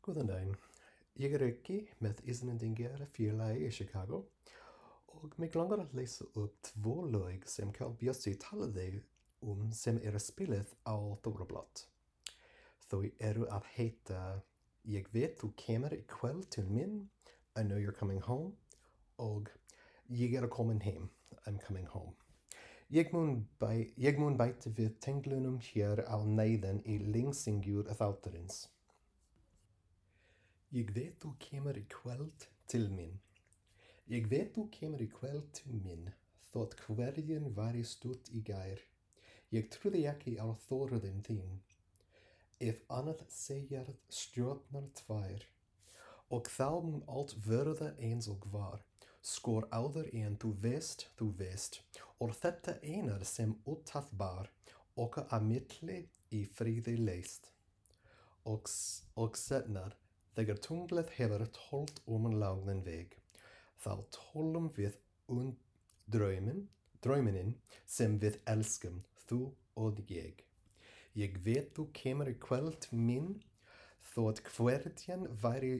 Góðan Ég er ekki með Íslendingar félagi í Chicago og mig langar að lesa upp två lög sem Carl Bjössi talaði um sem eru spilið á Þórablott. Þau eru að heita Ég veit þú kemur í kvöld til minn, I know you're coming home og Ég er að komin heim, I'm coming home. Ég mun, bæ, ég mun bæta við tenglunum hér á neyðan í lengsingjur þáttarins. Ég veit þú kemur í kvöld til minn. Ég veit þú kemur í kvöld til minn, þótt hverjum væri stutt í gær. Ég trúði ekki á þóruðin þín. Ef annað segjar stjórnar tvær, og þá mun allt verða eins og var, skor áður en þú veist, þú veist, og þetta einar sem útafbar, okkar að milli í fríði leist. Og, og setnar, Þegar tunglið hefur tólt um langan veg, þá tólum við um draumin, drauminin sem við elskum, þú og ég. Ég veit þú kemur í kvöld minn, þótt hverjan væri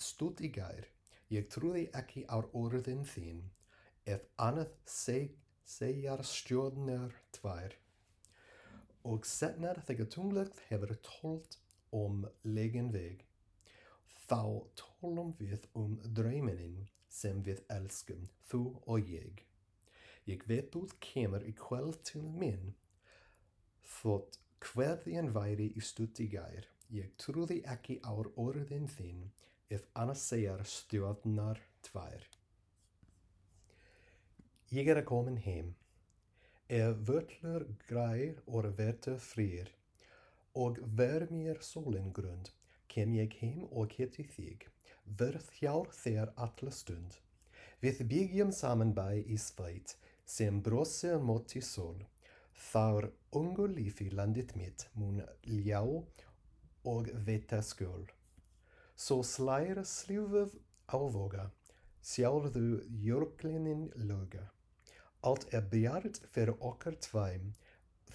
stutt í gær. Ég trúði ekki á orðin þín, ef annað seg, segjar stjórnar tvær. Og setnar þegar tunglið hefur tólt um legin veg, Þá tólum við um drauminin sem við elskum, þú og ég. Ég veit þú kemur í kvöld til minn, þótt hverðin væri í stutt í gær. Ég trúði ekki á orðin þín, ef annars segjar stjórnar tvær. Ég er að komin heim. Er völlur grær og verður frýr, og ver mér sólinn grund, kem ég heim og hitti þig, verð hjár þér alla stund. Við byggjum saman bæ í sveit, sem brosir móti sól. Þar ungu lífi landið mitt mun ljá og veta skjól. Svo slæra slúfið á voga, sjálfðu jörglinin löga. Allt er bjart fyrir okkar tvæm,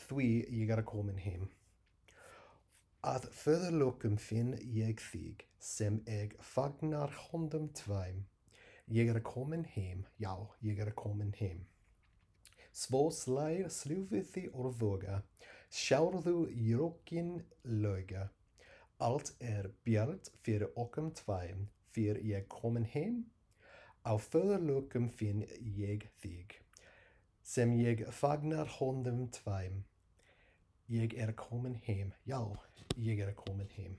því ég er komin heim. Að föðurlokum finn ég þig, sem ég fagnar hondum tvæm. Ég er komin heim, já, ég er komin heim. Svo slær slúfið því orðvoga, sjárðu jókin löga. Allt er bjart fyrir okkum tvæm, fyrir ég komin heim. Á föðurlokum finn ég þig, sem ég fagnar hondum tvæm. Ég er komin heim, já, ég er komin heim.